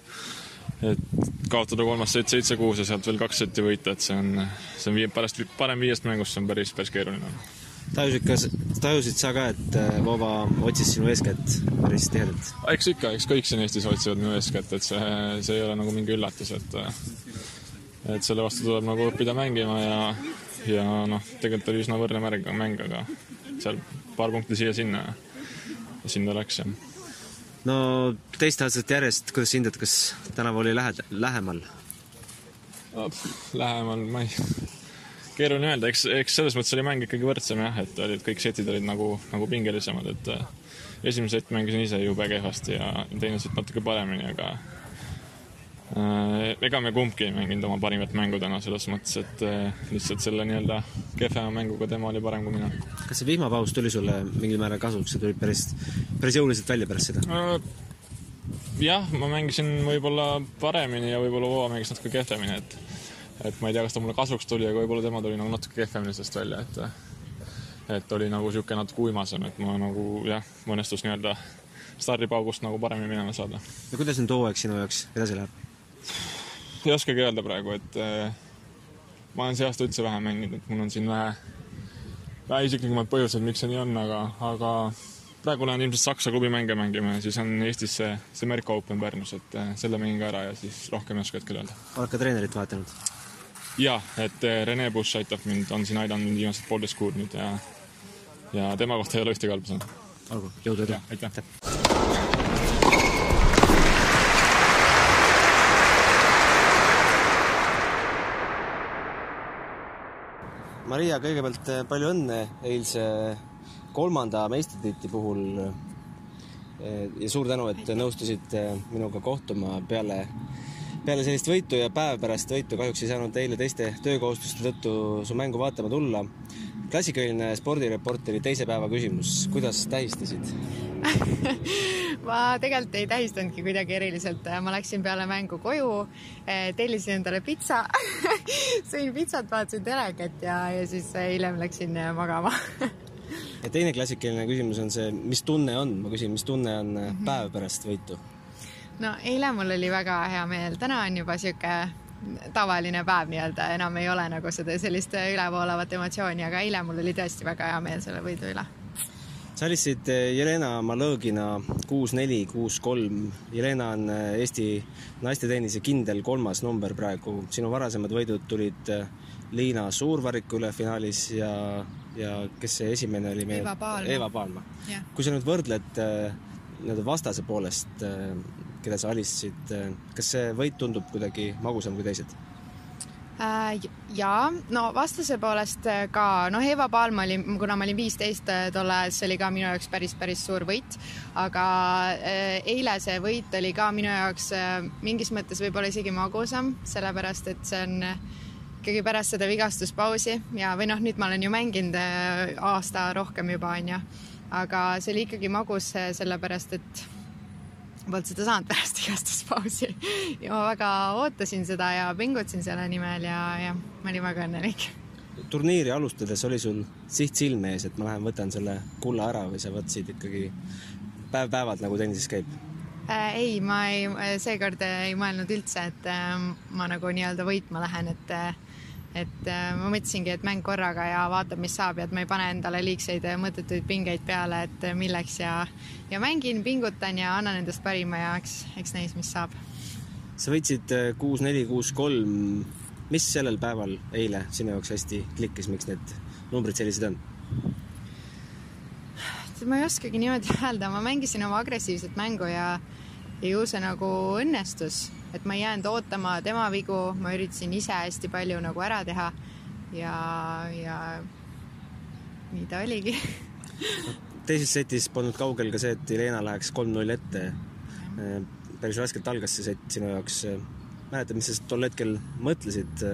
et kaotada kolmas sett seitse-kuus ja sealt veel kaks setti võita, et see on, see on vii-, pärast parem viiest mängust, see on päris, päris keeruline. tajusid ka, tajusid sa ka, et äh, Vova otsis sinu eeskätt päris tihedalt? eks ikka, eks kõik siin Eestis otsivad minu eeskätt, et see, see ei ole nagu mingi üllatus, et et selle vastu tuleb nagu õppida mängima ja, ja noh, tegelikult oli üsna võrdne märg, mäng, aga seal paar punkti siia-sinna ja sinna läks, jah no teist aastat järjest, kuidas hindad, kas tänavu oli lähed-, lähemal no,? Lähemal, ma ei, keeruline öelda, eks, eks selles mõttes oli mäng ikkagi võrdsem jah, et olid, kõik setid olid nagu, nagu pingelisemad, et äh, esimese sett mängisin ise jube kehvasti ja teine sett natuke paremini, aga ega me kumbki ei mänginud oma parimat mängu täna selles mõttes, et äh, lihtsalt selle nii-öelda kehvema mänguga tema oli parem kui mina. kas see vihmapaus tuli sulle mingil määral kasuks, sa tulid päris, päris jõuliselt välja pärast seda? Äh, jah, ma mängisin võib-olla paremini ja võib-olla Voova mängis natuke kehvemini, et et ma ei tea, kas ta mulle kasuks tuli, aga võib-olla tema tuli nagu natuke kehvemini sellest välja, et et oli nagu niisugune natuke uimasem, et ma nagu jah, õnnestus nii-öelda stardipaugust nagu paremini minema saada. ja kuidas nüüd hooaeg sinu jaoks edasi läheb? Ei oskagi öelda praegu, et äh, ma olen see aasta üldse vähe mänginud, et mul on siin vähe, vähe isiklikumaid põhjuseid, miks see nii on, aga, aga praegu lähen ilmselt Saksa klubi mänge mängima ja siis on Eestis see, see Merko Open Pärnus, et äh, selle mängin ka ära ja siis rohkem ei oska hetkel öelda. oled ka treenerit vahetanud? jah, et äh, Rene Busch aitab mind, on siin aidanud mind viimased poolteist kuud nüüd ja ja tema kohta ei ole ühtegi halba sõna. olgu, jõudu edu! aitäh! Maria, kõigepealt eh, palju õnne eilse kolmanda meistritiitli puhul. Eh, ja suur tänu, et nõustusid minuga kohtuma peale, peale sellist võitu ja päev pärast võitu kahjuks ei saanud eile teiste töökohustuste tõttu su mängu vaatama tulla. klassikaline spordireporteri teise päeva küsimus, kuidas tähistasid? ma tegelikult ei tähistanudki kuidagi eriliselt, ma läksin peale mängu koju, tellisin endale pitsa sõin pitsat, vaatasin telekat ja, ja siis hiljem läksin magama ja teine klassikaline küsimus on see, mis tunne on, ma küsin, mis tunne on päev pärast võitu? No eile mul oli väga hea meel, täna on juba sihuke tavaline päev nii-öelda, enam ei ole nagu seda sellist ülevoolavat emotsiooni, aga eile mul oli tõesti väga hea meel selle võidu üle sa alistasid Jelena Malõgina kuus-neli, kuus-kolm. Jelena on Eesti naistetennise kindel kolmas number praegu. sinu varasemad võidud tulid Liina Suurvariku üle finaalis ja, ja kes see esimene oli meil? Eva Paalma. Eva Paalma. Kui sa nüüd võrdled nii-öelda vastase poolest, keda sa alistasid, kas see võit tundub kuidagi magusam kui teised? ja no vastase poolest ka, noh, Eva Palm oli, kuna ma olin viisteist tol ajal, see oli ka minu jaoks päris, päris suur võit. aga eile see võit oli ka minu jaoks mingis mõttes võib-olla isegi magusam, sellepärast et see on ikkagi pärast seda vigastuspausi ja, või noh, nüüd ma olen ju mänginud aasta rohkem juba, onju. aga see oli ikkagi magus, sellepärast et polnud seda saanud pärast vigastuspausi ja ma väga ootasin seda ja pingutasin selle nimel ja, ja ma olin väga õnnelik. turniiri alustades oli sul siht silme ees, et ma lähen võtan selle kulla ära või sa võtsid ikkagi päev-päevalt nagu tennises käib? äh, ei, ma ei, seekord ei mõelnud üldse, et äh, ma nagu nii-öelda võitma lähen, et äh, et ma mõtlesingi, et mäng korraga ja vaatab, mis saab ja et ma ei pane endale liigseid mõttetuid pingeid peale, et milleks ja, ja mängin, pingutan ja annan endast parima ja eks, eks näis, mis saab. sa võitsid kuus-neli, kuus-kolm. mis sellel päeval eile sinu jaoks hästi klikkis, miks need numbrid sellised on? ma ei oskagi niimoodi öelda, ma mängisin oma agressiivset mängu ja, ja ju see nagu õnnestus et ma ei jäänud ootama tema vigu, ma üritasin ise hästi palju nagu ära teha ja, ja nii ta oligi teises setis polnud kaugel ka see, et Helena läheks kolm-null ette. päris raskelt algas see sett sinu jaoks. mäletad, mis sa tol hetkel mõtlesid?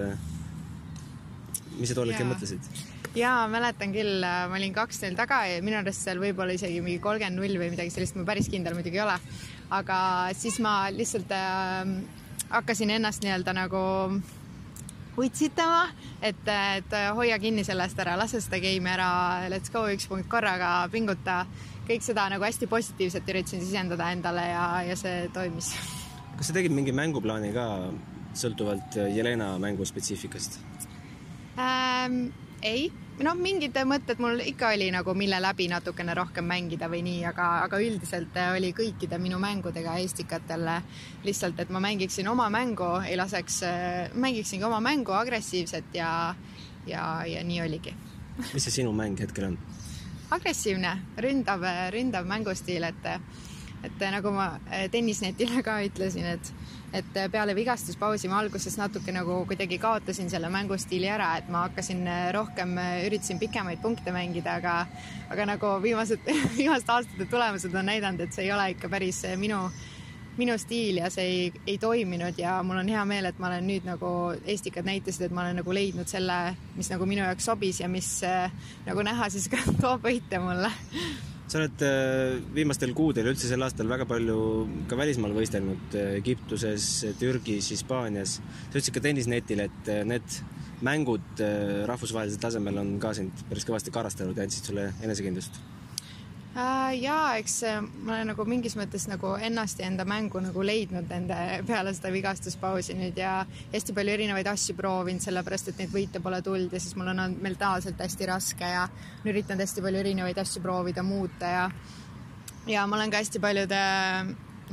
mis sa tol hetkel mõtlesid? jaa, mäletan küll, ma olin kaks-null taga ja minu arust seal võib-olla isegi mingi kolmkümmend null või midagi sellist, ma päris kindel muidugi ei ole. Aga siis ma lihtsalt äh, hakkasin ennast nii-öelda nagu utsitama, et, et hoia kinni sellest ära, lase seda game'i ära, let's go, üks punkt korraga, pinguta. kõik seda nagu hästi positiivselt üritasin sisendada endale ja, ja see toimis. kas sa tegid mingi mänguplaani ka sõltuvalt Jelena mängu spetsiifikast ähm,? Ei, noh, mingid mõtted mul ikka oli nagu, mille läbi natukene rohkem mängida või nii, aga, aga üldiselt oli kõikide minu mängudega Estikatel lihtsalt, et ma mängiksin oma mängu, ei laseks, mängiksingi oma mängu agressiivset ja, ja, ja nii oligi. mis see sinu mäng hetkel on? agressiivne, ründav, ründav mängustiil, et, et nagu ma tennisnetile ka ütlesin, et et peale vigastuspausi ma alguses natuke nagu kuidagi kaotasin selle mängustiili ära, et ma hakkasin rohkem, üritasin pikemaid punkte mängida, aga, aga nagu viimased, viimaste aastate tulemused on näidanud, et see ei ole ikka päris minu, minu stiil ja see ei, ei toiminud ja mul on hea meel, et ma olen nüüd nagu Estikad näitasid, et ma olen nagu leidnud selle, mis nagu minu jaoks sobis ja mis nagu näha siis ka toob võite mulle sa oled viimastel kuudel, üldse sel aastal väga palju ka välismaal võistelnud, Egiptuses, Türgis, Hispaanias. sa ütlesid ka tennisnetile, et need mängud rahvusvahelisel tasemel on ka sind päris kõvasti karastanud ja andsid sulle enesekindlust jaa, eks ma olen nagu mingis mõttes nagu ennast ja enda mängu nagu leidnud nende peale seda vigastuspausi nüüd ja hästi palju erinevaid asju proovinud, sellepärast et neid võite pole tulnud ja siis mul on olnud mentaalselt hästi raske ja üritanud hästi palju erinevaid asju proovida, muuta ja ja ma olen ka hästi paljude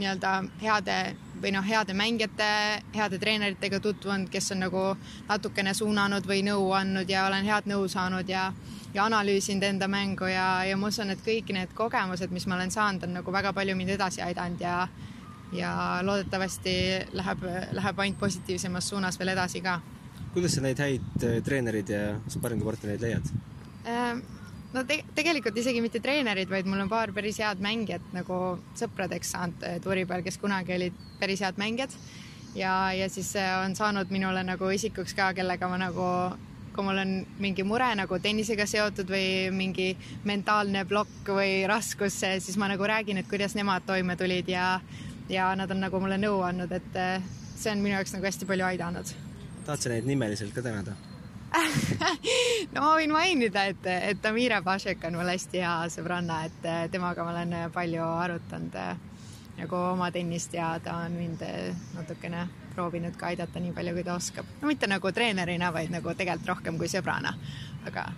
nii-öelda heade või noh, heade mängijate, heade treeneritega tutvunud, kes on nagu natukene suunanud või nõu andnud ja olen head nõu saanud ja ja analüüsinud enda mängu ja, ja ma usun, et kõik need kogemused, mis ma olen saanud, on nagu väga palju mind edasi aidanud ja ja loodetavasti läheb, läheb ainult positiivsemas suunas veel edasi ka. kuidas sa neid häid äh, treenereid ja sparringupartnereid leiad? Ehm, no te tegelikult isegi mitte treenerid, vaid mul on paar päris head mängijat nagu sõpradeks saanud äh, tuuri peal, kes kunagi olid päris head mängijad. ja, ja siis äh, on saanud minule nagu isikuks ka, kellega ma nagu, kui mul on mingi mure nagu tennisega seotud või mingi mentaalne plokk või raskus, siis ma nagu räägin, et kuidas nemad toime tulid ja, ja nad on nagu mulle nõu andnud, et see on minu jaoks nagu hästi palju aidanud. tahad sa neid nimeliselt ka tänada? no ma võin mainida, et, et Amira Pašek on mul hästi hea sõbranna, et temaga ma olen palju arutanud nagu oma tennist ja ta on mind natukene proovinud ka aidata nii palju, kui ta oskab. no mitte nagu treenerina, vaid nagu tegelikult rohkem kui sõbrana, aga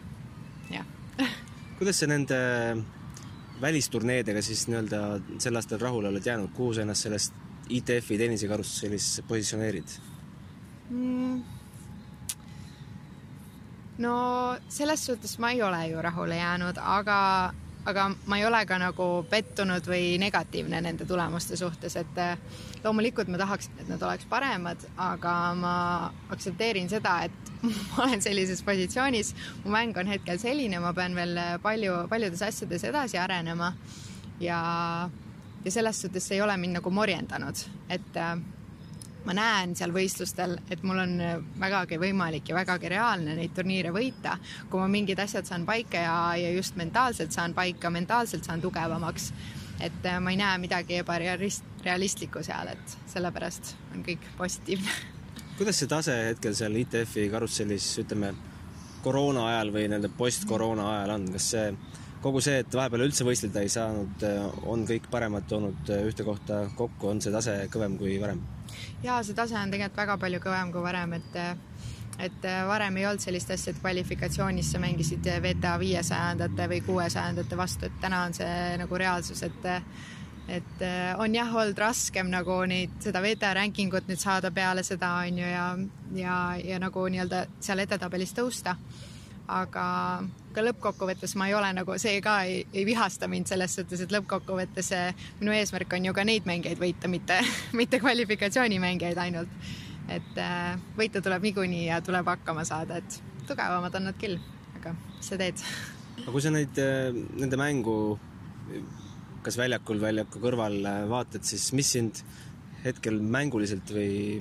jah kuidas sa nende välisturneedega siis nii-öelda sel aastal rahule oled jäänud, kuhu sa ennast sellest ITF-i tennisekarussellis positsioneerid mm.? No selles suhtes ma ei ole ju rahule jäänud, aga, aga ma ei ole ka nagu pettunud või negatiivne nende tulemuste suhtes, et eh, loomulikult ma tahaksin, et nad oleks paremad, aga ma aktsepteerin seda, et ma olen sellises positsioonis, mu mäng on hetkel selline, ma pean veel palju, paljudes asjades edasi arenema. Ja, ja selles suhtes ei ole mind nagu morjendanud, et äh, ma näen seal võistlustel, et mul on vägagi võimalik ja vägagi reaalne neid turniire võita, kui ma mingid asjad saan paika ja, ja just mentaalselt saan paika, mentaalselt saan tugevamaks. et äh, ma ei näe midagi ebarealistlikku seal, et sellepärast on kõik positiivne. kuidas see tase hetkel seal ITF-i karussellis, ütleme, koroona ajal või nii-öelda post-koroona ajal on, kas see kogu see, et vahepeal üldse võistelda ei saanud, on kõik paremad toonud ühte kohta kokku, on see tase kõvem kui varem? Ja see tase on tegelikult väga palju kõvem kui varem, et et varem ei olnud sellist asja, et kvalifikatsioonis sa mängisid VTA viiesajandate või kuuesajandate vastu, et täna on see nagu reaalsus, et et on jah olnud raskem nagu neid, seda VTA rankingut nüüd saada peale seda on ju ja, ja, ja nagu nii-öelda seal edetabelis tõusta. Aga ka lõppkokkuvõttes ma ei ole nagu, see ka ei, ei vihasta mind selles suhtes, et lõppkokkuvõttes minu eesmärk on ju ka neid mängijaid võita, mitte, mitte kvalifikatsioonimängijaid ainult. et äh, võita tuleb niikuinii ja tuleb hakkama saada, et tugevamad on nad küll, aga mis sa teed? aga kui sa neid, äh, nende mängu kas väljakul, väljaku kõrval äh, vaatad, siis mis sind hetkel mänguliselt või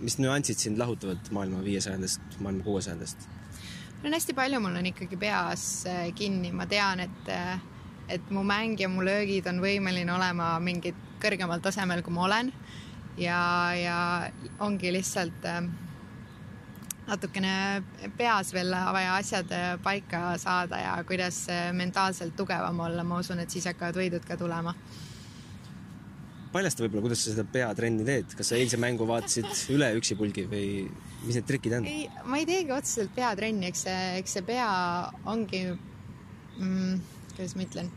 mis nüansid sind lahutavad maailma viiesajandast, maailma kuuesajandast? No on hästi palju, mul on ikkagi peas äh, kinni, ma tean, et, äh, et mu mäng ja mu löögid on võimeline olema mingid kõrgemal tasemel, kui ma olen. ja, ja ongi lihtsalt äh, natukene peas veel vaja asjad paika saada ja kuidas mentaalselt tugevam olla, ma usun, et siis hakkavad võidud ka tulema paljasta võib-olla, kuidas sa seda peatrenni teed, kas sa eilse mängu vaatasid üle üksipulgi või mis need trikid on? ei, ma ei teegi otseselt peatrenni, eks see, eks see pea ongi mm,, kuidas ma ütlen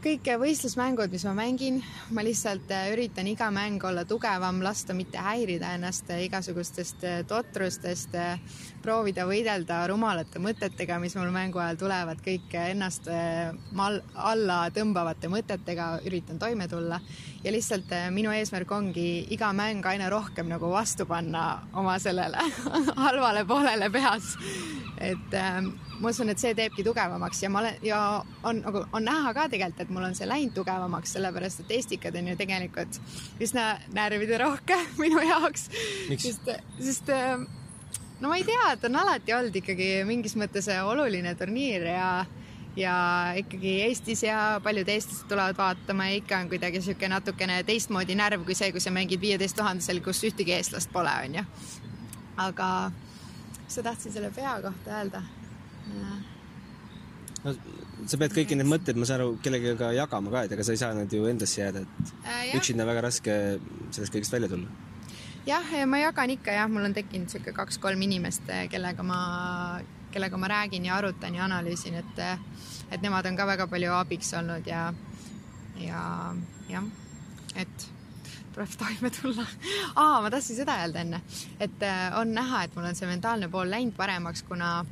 kõik võistlusmängud, mis ma mängin, ma lihtsalt äh, üritan iga mäng olla tugevam, lasta mitte häirida ennast äh, igasugustest äh, totrustest, proovida võidelda rumalate mõtetega, mis mul mängu ajal tulevad, kõik ennast mal-, alla tõmbavate mõtetega üritan toime tulla. ja lihtsalt minu eesmärk ongi iga mäng aina rohkem nagu vastu panna oma sellele halvale poolele peas. et ähm, ma usun, et see teebki tugevamaks ja ma olen ja on nagu on näha ka tegelikult, et mul on see läinud tugevamaks, sellepärast et Estikad on ju tegelikult üsna närviderohke minu jaoks. sest, sest no ma ei tea, et on alati olnud ikkagi mingis mõttes oluline turniir ja ja ikkagi Eestis ja paljud eestlased tulevad vaatama ja ikka on kuidagi niisugune natukene teistmoodi närv kui see, kui sa mängid viieteist tuhandesel, kus ühtegi eestlast pole, onju. aga mis sa tahtsid selle pea kohta öelda? no sa pead kõiki neid mõtteid, ma saan aru, kellegagi jagama ka, et ega sa ei saa nad ju endasse jääda, et äh, üksinda väga raske sellest kõigest välja tulla. Jah, ma jagan ikka jah, mul on tekkinud niisugune kaks-kolm inimest, kellega ma, kellega ma räägin ja arutan ja analüüsin, et et nemad on ka väga palju abiks olnud ja, ja jah, et tuleb toime tulla. aa, ma tahtsin seda öelda enne, et äh, on näha, et mul on see mentaalne pool läinud paremaks, kuna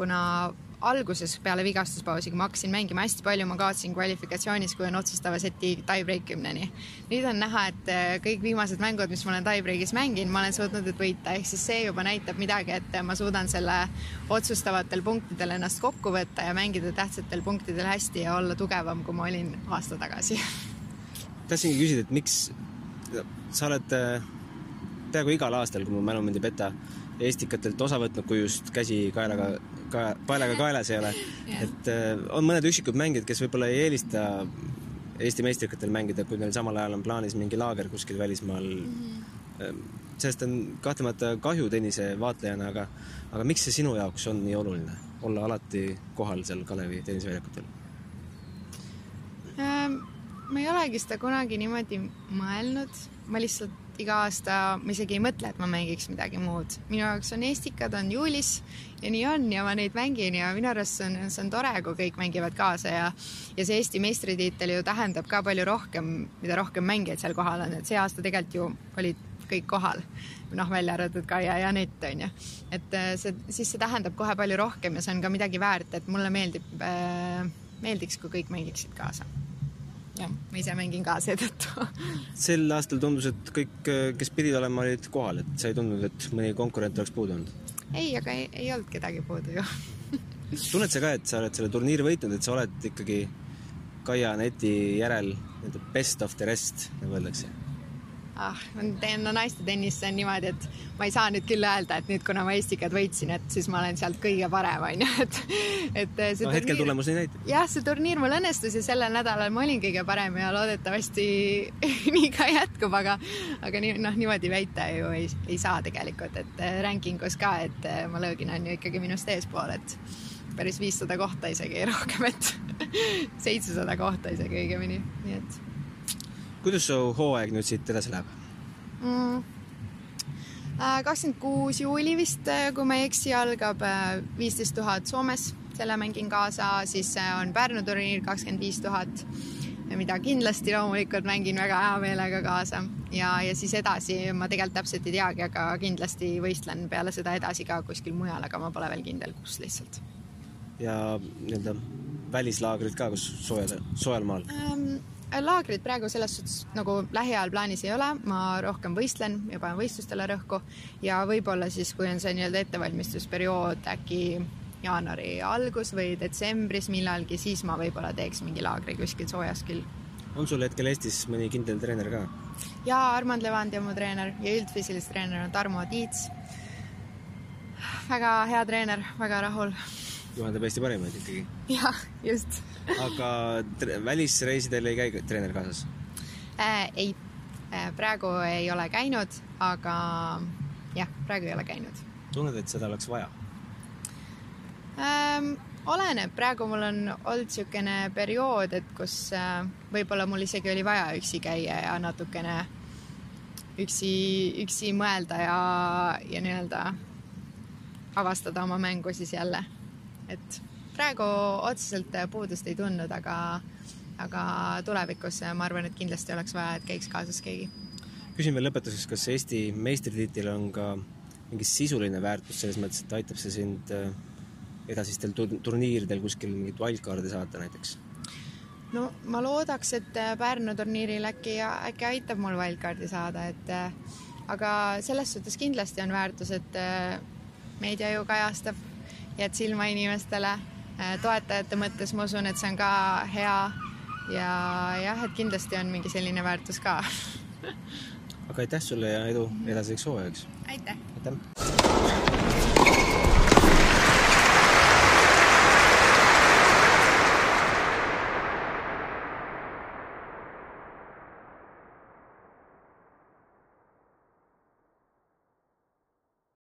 kuna alguses peale vigastuspausi, kui ma hakkasin mängima hästi palju, ma kaotasin kvalifikatsioonis, kui on otsustava seti tie-break kümneni. nüüd on näha, et äh, kõik viimased mängud, mis ma olen tie-break'is mänginud, ma olen suutnud nüüd võita, ehk siis see juba näitab midagi, et ma suudan selle otsustavatel punktidel ennast kokku võtta ja mängida tähtsatel punktidel hästi ja olla tugevam, kui ma olin aasta tagasi. tahtsingi küsida, et miks sa oled äh, peaaegu igal aastal, kui mu mälu mind ei peta, Estikatelt osa võtnud, kui just käsi kaelaga ka paelaga kaelas ei ole. et äh, on mõned üksikud mängijad, kes võib-olla ei eelista Eesti meistrikatel mängida, kui neil samal ajal on plaanis mingi laager kuskil välismaal mm. -hmm. sellest on kahtlemata kahju tennise vaatlejana, aga, aga miks see sinu jaoks on nii oluline, olla alati kohal seal Kalevi tenniseväljakutel ähm,? ma ei olegi seda kunagi niimoodi mõelnud, ma lihtsalt iga aasta ma isegi ei mõtle, et ma mängiks midagi muud. minu jaoks on Estikad on juulis ja nii on ja ma neid mängin ja minu arust see on, see on tore, kui kõik mängivad kaasa ja ja see Eesti meistritiitel ju tähendab ka palju rohkem, mida rohkem mängijaid seal kohal on, et see aasta tegelikult ju olid kõik kohal, noh, välja arvatud Kaia ja Anett on ju. et äh, see, siis see tähendab kohe palju rohkem ja see on ka midagi väärt, et mulle meeldib äh,, meeldiks, kui kõik mängiksid kaasa jah, ma ise mängin ka seetõttu. sel aastal tundus, et kõik, kes pidid olema, olid kohal, et sa ei tundnud, et mõni konkurent oleks puudu olnud? ei, aga ei, ei olnud kedagi puudu ju tunned sa ka, et sa oled selle turniiri võitnud, et sa oled ikkagi Kaia Neti järel nii-öelda best of the rest, nagu öeldakse? Ah, no naiste tennis on niimoodi, et ma ei saa nüüd küll öelda, et nüüd, kuna ma Estikad võitsin, et siis ma olen sealt kõige parem, onju, et, et see no, hetkel tulemus ei näita. jah, see turniir mul õnnestus ja sellel nädalal ma olin kõige parem ja loodetavasti nii ka jätkub, aga, aga nii, noh, niimoodi väita ju ei, ei saa tegelikult, et äh, ranking us ka, et äh, Malõgin on ju ikkagi minust eespool, et päris viissada kohta isegi rohkem, et seitsesada kohta isegi õigemini, nii et kuidas su hooaeg nüüd siit edasi läheb mm.? Äh, kakskümmend kuus juuli vist, äh, kui ma ei eksi, algab äh, viisteist tuhat Soomes, selle mängin kaasa, siis on Pärnu turniir kakskümmend viis tuhat, mida kindlasti loomulikult mängin väga hea meelega kaasa ja, ja siis edasi ma tegelikult täpselt ei teagi, aga kindlasti võistlen peale seda edasi ka kuskil mujal, aga ma pole veel kindel, kus lihtsalt. ja nii-öelda välislaagrid ka, kus soojal, soojal maal ähm,? Laagrit praegu selles suhtes nagu lähiajal plaanis ei ole, ma rohkem võistlen ja panen võistlustele rõhku ja võib-olla siis, kui on see nii-öelda ettevalmistusperiood äkki jaanuari algus või detsembris millalgi, siis ma võib-olla teeks mingi laagri kuskil soojas küll. on sul hetkel Eestis mõni kindel treener ka? jaa, Armand Levandi on mu treener ja üldfüüsilist treener on Tarmo Tiits. väga hea treener, väga rahul juhendab Eesti parimaid ikkagi. jah, just aga välisreisidel ei käi treener kaasas äh,? ei äh,, praegu ei ole käinud, aga jah, praegu ei ole käinud. tunned, et seda oleks vaja ähm,? oleneb, praegu mul on olnud niisugune periood, et kus äh, võib-olla mul isegi oli vaja üksi käia ja natukene üksi, üksi mõelda ja, ja nii-öelda avastada oma mängu siis jälle et praegu otseselt puudust ei tundnud, aga, aga tulevikus ma arvan, et kindlasti oleks vaja, et käiks kaasas keegi. küsin veel lõpetuseks, kas Eesti meistritiitel on ka mingi sisuline väärtus selles mõttes, et aitab see sind äh, edasistel turniiridel kuskil mingit wildcard'i saata näiteks? no ma loodaks, et äh, Pärnu turniiril äkki, äkki aitab mul wildcard'i saada, et äh, aga selles suhtes kindlasti on väärtus, et meedia ju kajastab jääd silma inimestele. Äh, toetajate mõttes ma usun, et see on ka hea ja jah, et kindlasti on mingi selline väärtus ka aga aitäh sulle ja edu edasiseks hooajaks! aitäh, aitäh.!